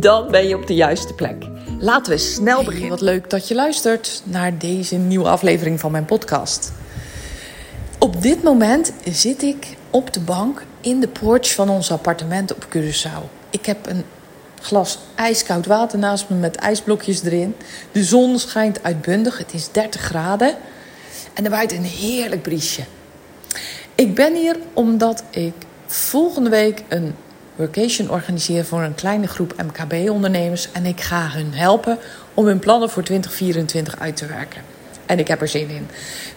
Dan ben je op de juiste plek. Laten we snel Hey, beginnen. wat leuk dat je luistert naar deze nieuwe aflevering van mijn podcast. Op dit moment zit ik op de bank in de porch van ons appartement op Curaçao. Ik heb een glas ijskoud water naast me met ijsblokjes erin. De zon schijnt uitbundig, het is 30 graden en er waait een heerlijk briesje. Ik ben hier omdat ik volgende week een workation organiseer voor een kleine groep MKB-ondernemers. En ik ga hun helpen om hun plannen voor 2024 uit te werken. En ik heb er zin in.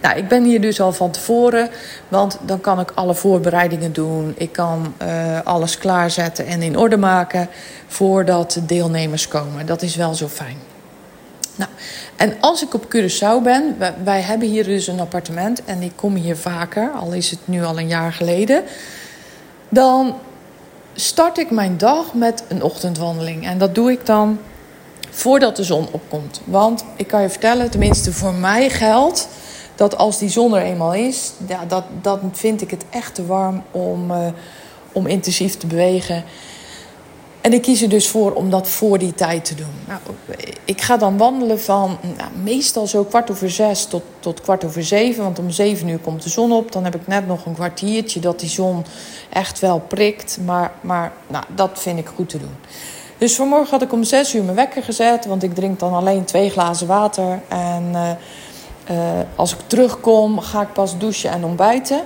Nou, ik ben hier dus al van tevoren, want dan kan ik alle voorbereidingen doen. Ik kan eh, alles klaarzetten en in orde maken voordat de deelnemers komen. Dat is wel zo fijn. Nou, en als ik op Curaçao ben, wij, wij hebben hier dus een appartement en ik kom hier vaker, al is het nu al een jaar geleden, dan start ik mijn dag met een ochtendwandeling. En dat doe ik dan voordat de zon opkomt. Want ik kan je vertellen, tenminste voor mij geldt dat als die zon er eenmaal is, ja, dat, dat vind ik het echt te warm om, eh, om intensief te bewegen. En ik kies er dus voor om dat voor die tijd te doen. Nou, ik ga dan wandelen van nou, meestal zo kwart over zes tot, tot kwart over zeven. Want om zeven uur komt de zon op. Dan heb ik net nog een kwartiertje dat die zon echt wel prikt. Maar, maar nou, dat vind ik goed te doen. Dus vanmorgen had ik om zes uur mijn wekker gezet. Want ik drink dan alleen twee glazen water. En uh, uh, als ik terugkom ga ik pas douchen en ontbijten.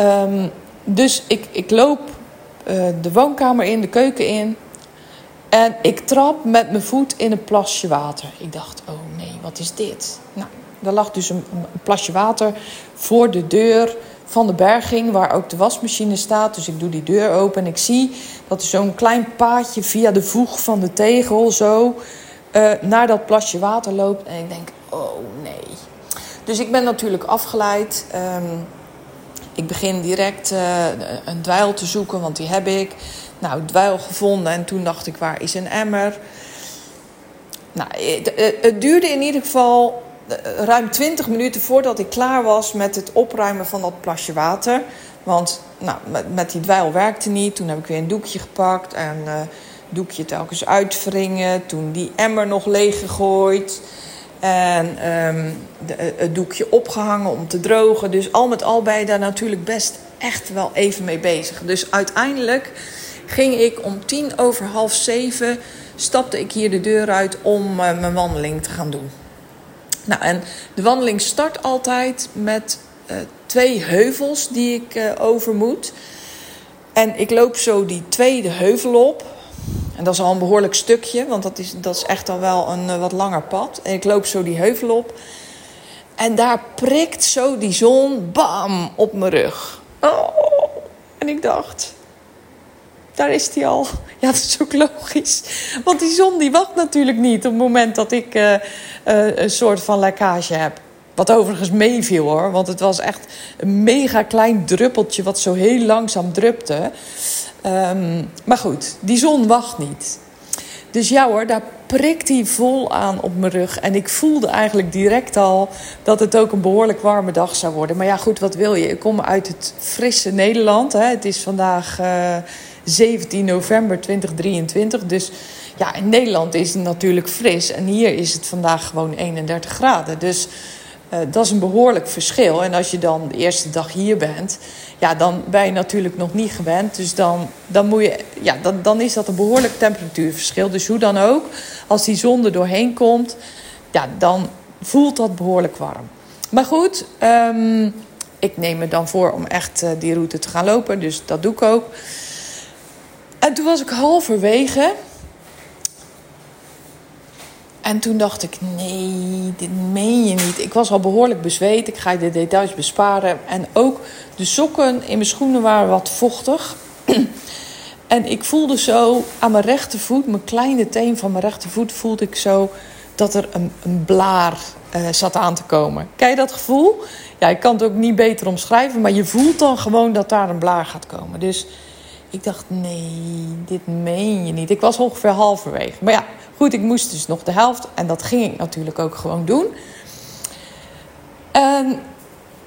Um, dus ik, ik loop uh, de woonkamer in, de keuken in. En ik trap met mijn voet in een plasje water. Ik dacht, oh nee, wat is dit? Nou, er lag dus een, plasje water voor de deur van de berging, waar ook de wasmachine staat. Dus ik doe die deur open en ik zie dat er zo'n klein paadje via de voeg van de tegel zo uh, naar dat plasje water loopt. En ik denk, oh nee. Dus ik ben natuurlijk afgeleid. Um, ik begin direct uh, een dweil te zoeken, want die heb ik. Nou, dweil gevonden en toen dacht ik, waar is een emmer? Nou, het, het duurde in ieder geval eh, ruim 20 minuten voordat ik klaar was met het opruimen van dat plasje water. Want nou, met, met die dweil werkte niet. Toen heb ik weer een doekje gepakt en uh, doekje telkens uitwringen. Toen die emmer nog leeg gegooid. En um, de, het doekje opgehangen om te drogen. Dus al met al ben daar natuurlijk best echt wel even mee bezig. Dus uiteindelijk ging ik om tien over half zeven... stapte ik hier de deur uit om uh, mijn wandeling te gaan doen. Nou, en de wandeling start altijd met uh, twee heuvels die ik uh, over moet. En ik loop zo die tweede heuvel op. En dat is al een behoorlijk stukje, want dat is, dat is echt al wel een uh, wat langer pad. En ik loop zo die heuvel op. En daar prikt zo die zon, bam, op mijn rug. Oh, en ik dacht, daar is die al. Ja, dat is ook logisch. Want die zon die wacht natuurlijk niet op het moment dat ik uh, uh, een soort van lekkage heb. Wat overigens meeviel hoor, want het was echt een mega klein druppeltje wat zo heel langzaam drupte. Um, maar goed, die zon wacht niet. Dus ja hoor, daar prikt hij vol aan op mijn rug. En ik voelde eigenlijk direct al dat het ook een behoorlijk warme dag zou worden. Maar ja, goed, wat wil je? Ik kom uit het frisse Nederland. Hè. Het is vandaag uh, 17 november 2023. Dus ja, in Nederland is het natuurlijk fris. En hier is het vandaag gewoon 31 graden. Dus uh, dat is een behoorlijk verschil. En als je dan de eerste dag hier bent, ja, dan ben je natuurlijk nog niet gewend. Dus dan, dan, moet je, ja, dan, dan is dat een behoorlijk temperatuurverschil. Dus hoe dan ook, als die zon er doorheen komt, ja, dan voelt dat behoorlijk warm. Maar goed, um, ik neem me dan voor om echt uh, die route te gaan lopen. Dus dat doe ik ook. En toen was ik halverwege. En toen dacht ik, nee, dit meen je niet. Ik was al behoorlijk bezweet. Ik ga je de details besparen. En ook de sokken in mijn schoenen waren wat vochtig. En ik voelde zo aan mijn rechtervoet, mijn kleine teen van mijn rechtervoet, voelde ik zo dat er een, een blaar uh, zat aan te komen. Ken je dat gevoel? Ja, ik kan het ook niet beter omschrijven, maar je voelt dan gewoon dat daar een blaar gaat komen. Dus ik dacht, nee, dit meen je niet. Ik was ongeveer halverwege. Maar ja, goed, ik moest dus nog de helft. En dat ging ik natuurlijk ook gewoon doen. En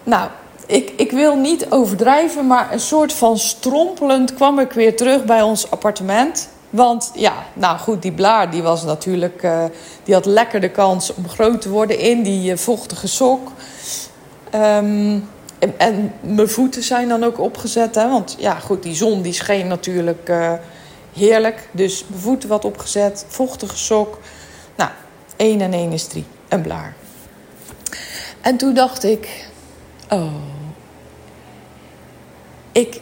nou, ik, ik wil niet overdrijven, maar een soort van strompelend kwam ik weer terug bij ons appartement. Want ja, nou goed, die blaar die was natuurlijk, uh, die had lekker de kans om groot te worden in die uh, vochtige sok. Um, en, mijn voeten zijn dan ook opgezet, hè, want ja goed, die zon die scheen natuurlijk uh, heerlijk. Dus mijn voeten wat opgezet, vochtige sok. Nou, 1 en 1 is 3, een blaar. En toen dacht ik, oh, ik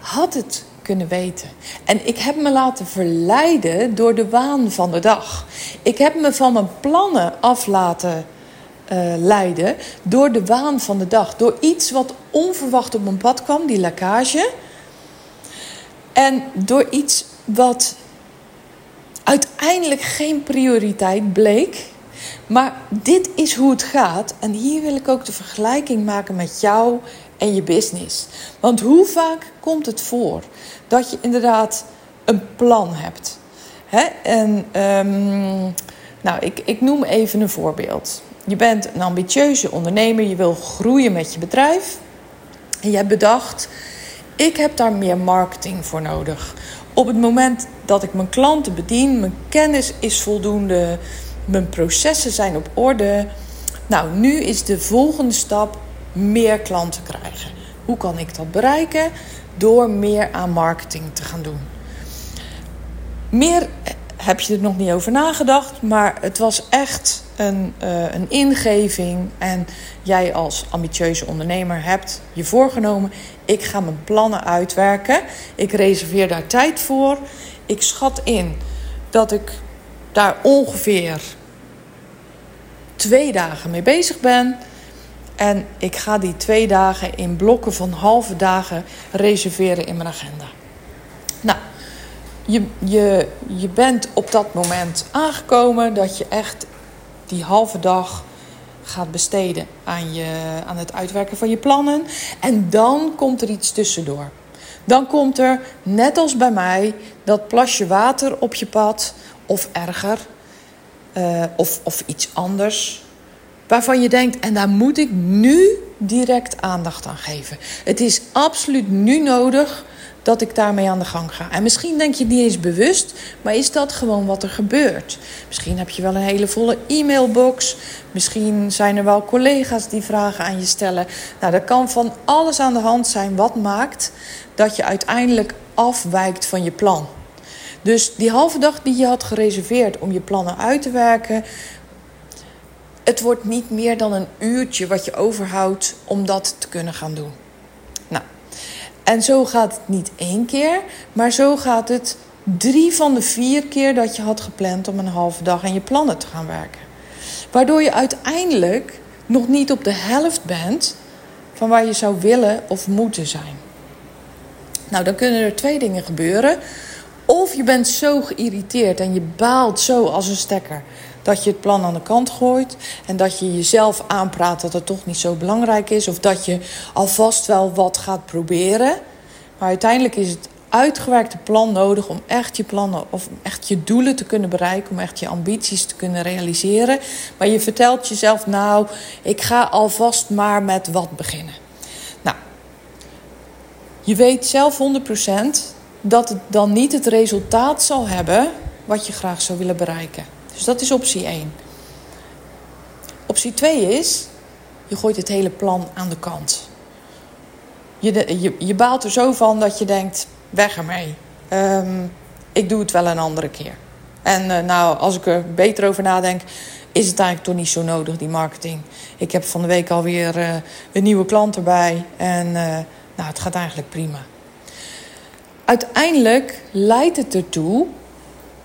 had het kunnen weten. En ik heb me laten verleiden door de waan van de dag. Ik heb me van mijn plannen af laten uh, leiden door de waan van de dag. Door iets wat onverwacht op mijn pad kwam, die lekkage. En door iets wat uiteindelijk geen prioriteit bleek. Maar dit is hoe het gaat. En hier wil ik ook de vergelijking maken met jou en je business. Want hoe vaak komt het voor dat je inderdaad een plan hebt? Hè? En um, nou, ik, ik noem even een voorbeeld. Je bent een ambitieuze ondernemer, je wil groeien met je bedrijf. En je hebt bedacht, ik heb daar meer marketing voor nodig. Op het moment dat ik mijn klanten bedien, mijn kennis is voldoende, mijn processen zijn op orde. Nou, nu is de volgende stap meer klanten krijgen. Hoe kan ik dat bereiken? Door meer aan marketing te gaan doen. Meer heb je er nog niet over nagedacht, maar het was echt een, uh, een ingeving. En jij als ambitieuze ondernemer hebt je voorgenomen: ik ga mijn plannen uitwerken. Ik reserveer daar tijd voor. Ik schat in dat ik daar ongeveer twee dagen mee bezig ben. En ik ga die twee dagen in blokken van halve dagen reserveren in mijn agenda. Nou, je, je, je bent op dat moment aangekomen dat je echt die halve dag gaat besteden aan, je, aan het uitwerken van je plannen. En dan komt er iets tussendoor. Dan komt er, net als bij mij, dat plasje water op je pad, of erger, uh, of, of iets anders. Waarvan je denkt, en daar moet ik nu direct aandacht aan geven. Het is absoluut nu nodig dat ik daarmee aan de gang ga. En misschien denk je het niet eens bewust, maar is dat gewoon wat er gebeurt? Misschien heb je wel een hele volle e-mailbox. Misschien zijn er wel collega's die vragen aan je stellen. Nou, er kan van alles aan de hand zijn wat maakt dat je uiteindelijk afwijkt van je plan. Dus die halve dag die je had gereserveerd om je plannen uit te werken, het wordt niet meer dan een uurtje wat je overhoudt om dat te kunnen gaan doen. En zo gaat het niet één keer, maar zo gaat het drie van de vier keer dat je had gepland om een halve dag aan je plannen te gaan werken. Waardoor je uiteindelijk nog niet op de helft bent van waar je zou willen of moeten zijn. Nou, dan kunnen er twee dingen gebeuren. Of je bent zo geïrriteerd en je baalt zo als een stekker dat je het plan aan de kant gooit en dat je jezelf aanpraat dat het toch niet zo belangrijk is of dat je alvast wel wat gaat proberen. Maar uiteindelijk is het uitgewerkte plan nodig om echt je plannen of echt je doelen te kunnen bereiken, om echt je ambities te kunnen realiseren. Maar je vertelt jezelf, nou, ik ga alvast maar met wat beginnen. Nou, je weet zelf 100% dat het dan niet het resultaat zal hebben wat je graag zou willen bereiken. Dus dat is optie 1. Optie 2 is, je gooit het hele plan aan de kant. Je, je, je baalt er zo van dat je denkt, weg ermee. Um, ik doe het wel een andere keer. En uh, nou, als ik er beter over nadenk, is het eigenlijk toch niet zo nodig, die marketing. Ik heb van de week alweer uh, een nieuwe klant erbij. En uh, nou, het gaat eigenlijk prima. Uiteindelijk leidt het ertoe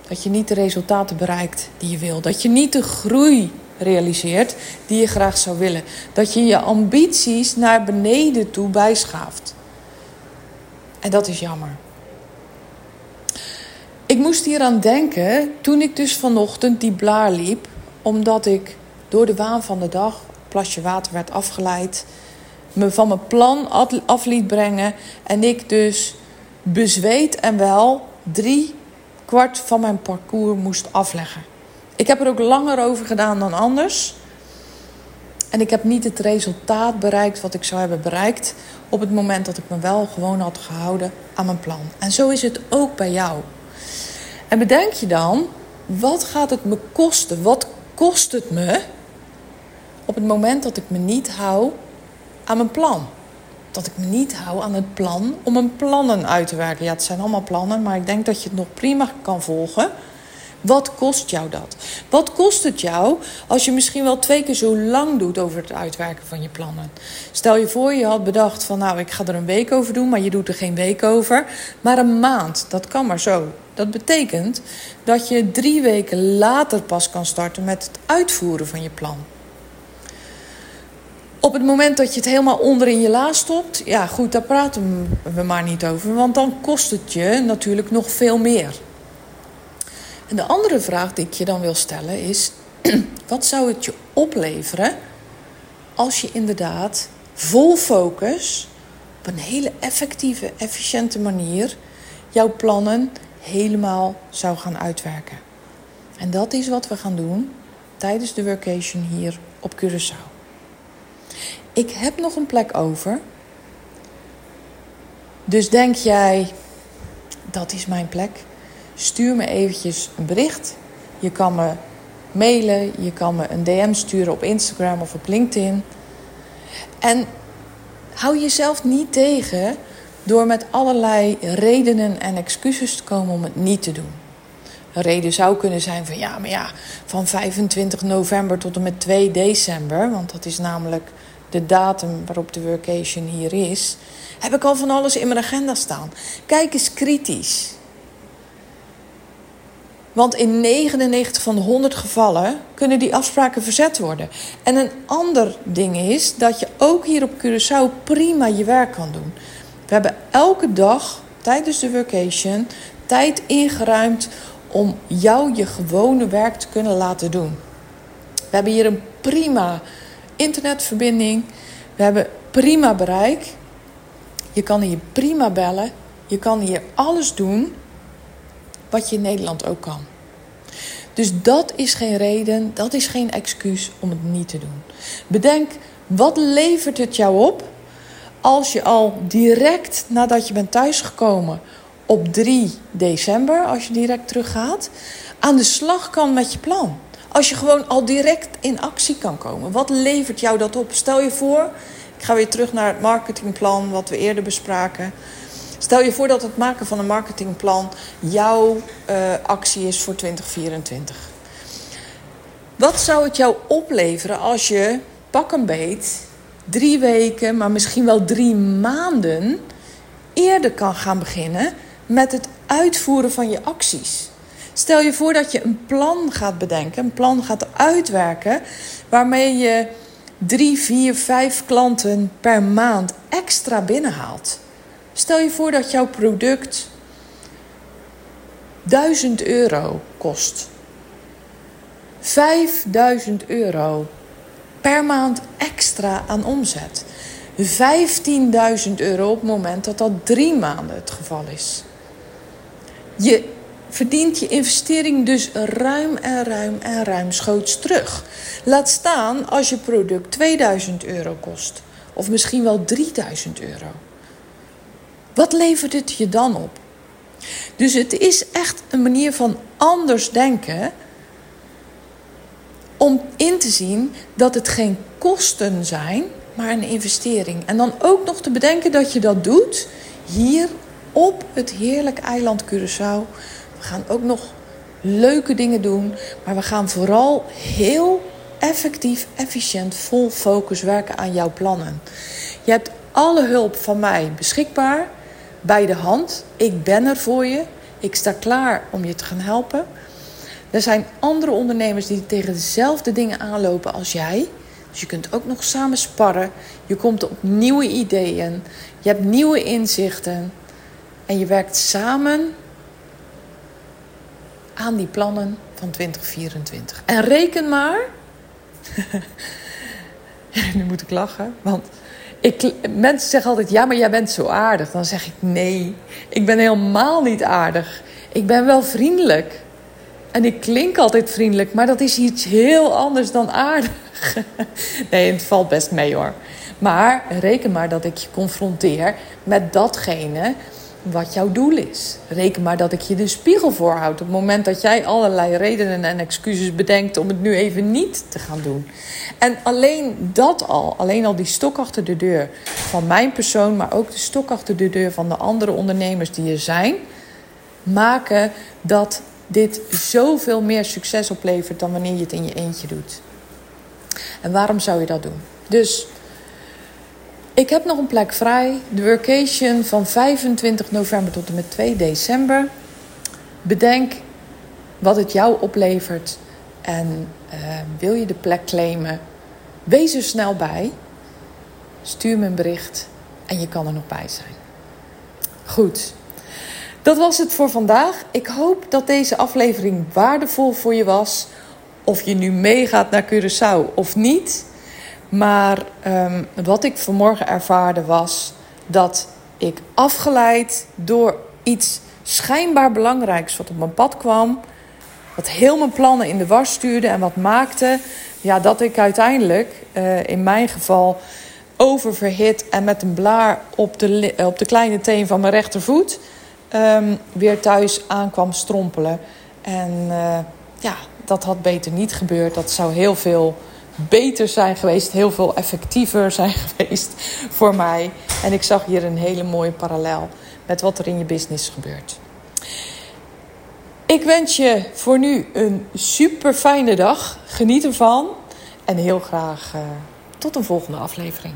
dat je niet de resultaten bereikt die je wil. Dat je niet de groei realiseert die je graag zou willen. Dat je je ambities naar beneden toe bijschaaft. En dat is jammer. moest hier aan denken toen ik dus vanochtend die blaar liep, omdat ik door de waan van de dag, plasje water werd afgeleid, me van mijn plan af liet brengen en ik dus bezweet en wel drie kwart van mijn parcours moest afleggen. Ik heb er ook langer over gedaan dan anders. En ik heb niet het resultaat bereikt wat ik zou hebben bereikt op het moment dat ik me wel gewoon had gehouden aan mijn plan. En zo is het ook bij jou. En bedenk je dan, wat gaat het me kosten? Wat kost het me op het moment dat ik me niet hou aan mijn plan? Dat ik me niet hou aan het plan om mijn plannen uit te werken. Ja, het zijn allemaal plannen, maar ik denk dat je het nog prima kan volgen. Wat kost jou dat? Wat kost het jou als je misschien wel twee keer zo lang doet over het uitwerken van je plannen? Stel je voor, je had bedacht van nou, ik ga er een week over doen, maar je doet er geen week over, maar een maand. Dat kan maar zo. Dat betekent dat je drie weken later pas kan starten met het uitvoeren van je plan. Op het moment dat je het helemaal onder in je la stopt, ja goed, daar praten we maar niet over, want dan kost het je natuurlijk nog veel meer. En de andere vraag die ik je dan wil stellen is: wat zou het je opleveren als je inderdaad vol focus op een hele effectieve, efficiënte manier jouw plannen helemaal zou gaan uitwerken? En dat is wat we gaan doen tijdens de workation hier op Curaçao. Ik heb nog een plek over. Dus denk jij, dat is mijn plek? stuur me eventjes een bericht. Je kan me mailen, je kan me een DM sturen op Instagram of op LinkedIn. En hou jezelf niet tegen door met allerlei redenen en excuses te komen om het niet te doen. Een reden zou kunnen zijn van ja, maar ja, van 25 november tot en met 2 december, want dat is namelijk de datum waarop de workation hier is, heb ik al van alles in mijn agenda staan. Kijk eens kritisch. Want in 99 van de 100 gevallen kunnen die afspraken verzet worden. En een ander ding is dat je ook hier op Curaçao prima je werk kan doen. We hebben elke dag tijdens de vacation tijd ingeruimd om jou je gewone werk te kunnen laten doen. We hebben hier een prima internetverbinding. We hebben prima bereik. Je kan hier prima bellen. Je kan hier alles doen wat je in Nederland ook kan. Dus dat is geen reden, dat is geen excuus om het niet te doen. Bedenk, wat levert het jou op als je al direct nadat je bent thuisgekomen op 3 december, als je direct teruggaat, aan de slag kan met je plan? Als je gewoon al direct in actie kan komen, wat levert jou dat op? Stel je voor, ik ga weer terug naar het marketingplan wat we eerder bespraken. Stel je voor dat het maken van een marketingplan jouw uh, actie is voor 2024. Wat zou het jou opleveren als je pak een beet drie weken, maar misschien wel drie maanden eerder kan gaan beginnen met het uitvoeren van je acties? Stel je voor dat je een plan gaat bedenken, een plan gaat uitwerken, waarmee je drie, vier, vijf klanten per maand extra binnenhaalt. Stel je voor dat jouw product 1000 euro kost. 5000 euro per maand extra aan omzet. 15.000 euro op het moment dat dat drie maanden het geval is. Je verdient je investering dus ruim en ruim en ruimschoots terug. Laat staan als je product 2000 euro kost. Of misschien wel 3000 euro. Wat levert het je dan op? Dus het is echt een manier van anders denken om in te zien dat het geen kosten zijn, maar een investering. En dan ook nog te bedenken dat je dat doet hier op het heerlijke eiland Curaçao. We gaan ook nog leuke dingen doen, maar we gaan vooral heel effectief, efficiënt, vol focus werken aan jouw plannen. Je hebt alle hulp van mij beschikbaar bij de hand. Ik ben er voor je. Ik sta klaar om je te gaan helpen. Er zijn andere ondernemers die tegen dezelfde dingen aanlopen als jij. Dus je kunt ook nog samen sparren. Je komt op nieuwe ideeën. Je hebt nieuwe inzichten. En je werkt samen aan die plannen van 2024. En reken maar. nu moet ik lachen, want ik, mensen zeggen altijd: ja, maar jij bent zo aardig. Dan zeg ik: nee, ik ben helemaal niet aardig. Ik ben wel vriendelijk. En ik klink altijd vriendelijk, maar dat is iets heel anders dan aardig. nee, het valt best mee hoor. Maar reken maar dat ik je confronteer met datgene wat jouw doel is. Reken maar dat ik je de spiegel voorhoud op het moment dat jij allerlei redenen en excuses bedenkt om het nu even niet te gaan doen. En alleen dat al, alleen al die stok achter de deur van mijn persoon, maar ook de stok achter de deur van de andere ondernemers die er zijn, maken dat dit zoveel meer succes oplevert dan wanneer je het in je eentje doet. En waarom zou je dat doen? Dus ik heb nog een plek vrij. De workation van 25 november tot en met 2 december. Bedenk wat het jou oplevert. En uh, wil je de plek claimen? Wees er snel bij. Stuur me een bericht en je kan er nog bij zijn. Goed. Dat was het voor vandaag. Ik hoop dat deze aflevering waardevol voor je was. Of je nu meegaat naar Curaçao of niet. Maar um, wat ik vanmorgen ervaarde was dat ik afgeleid door iets schijnbaar belangrijks wat op mijn pad kwam, wat heel mijn plannen in de was stuurde en wat maakte ja, dat ik uiteindelijk, uh, in mijn geval, oververhit en met een blaar op de, op de kleine teen van mijn rechtervoet um, weer thuis aankwam strompelen. En uh, ja, dat had beter niet gebeurd. Dat zou heel veel beter zijn geweest, heel veel effectiever zijn geweest voor mij. En ik zag hier een hele mooie parallel met wat er in je business gebeurt. Ik wens je voor nu een super fijne dag. Geniet ervan. En heel graag uh, tot een volgende aflevering.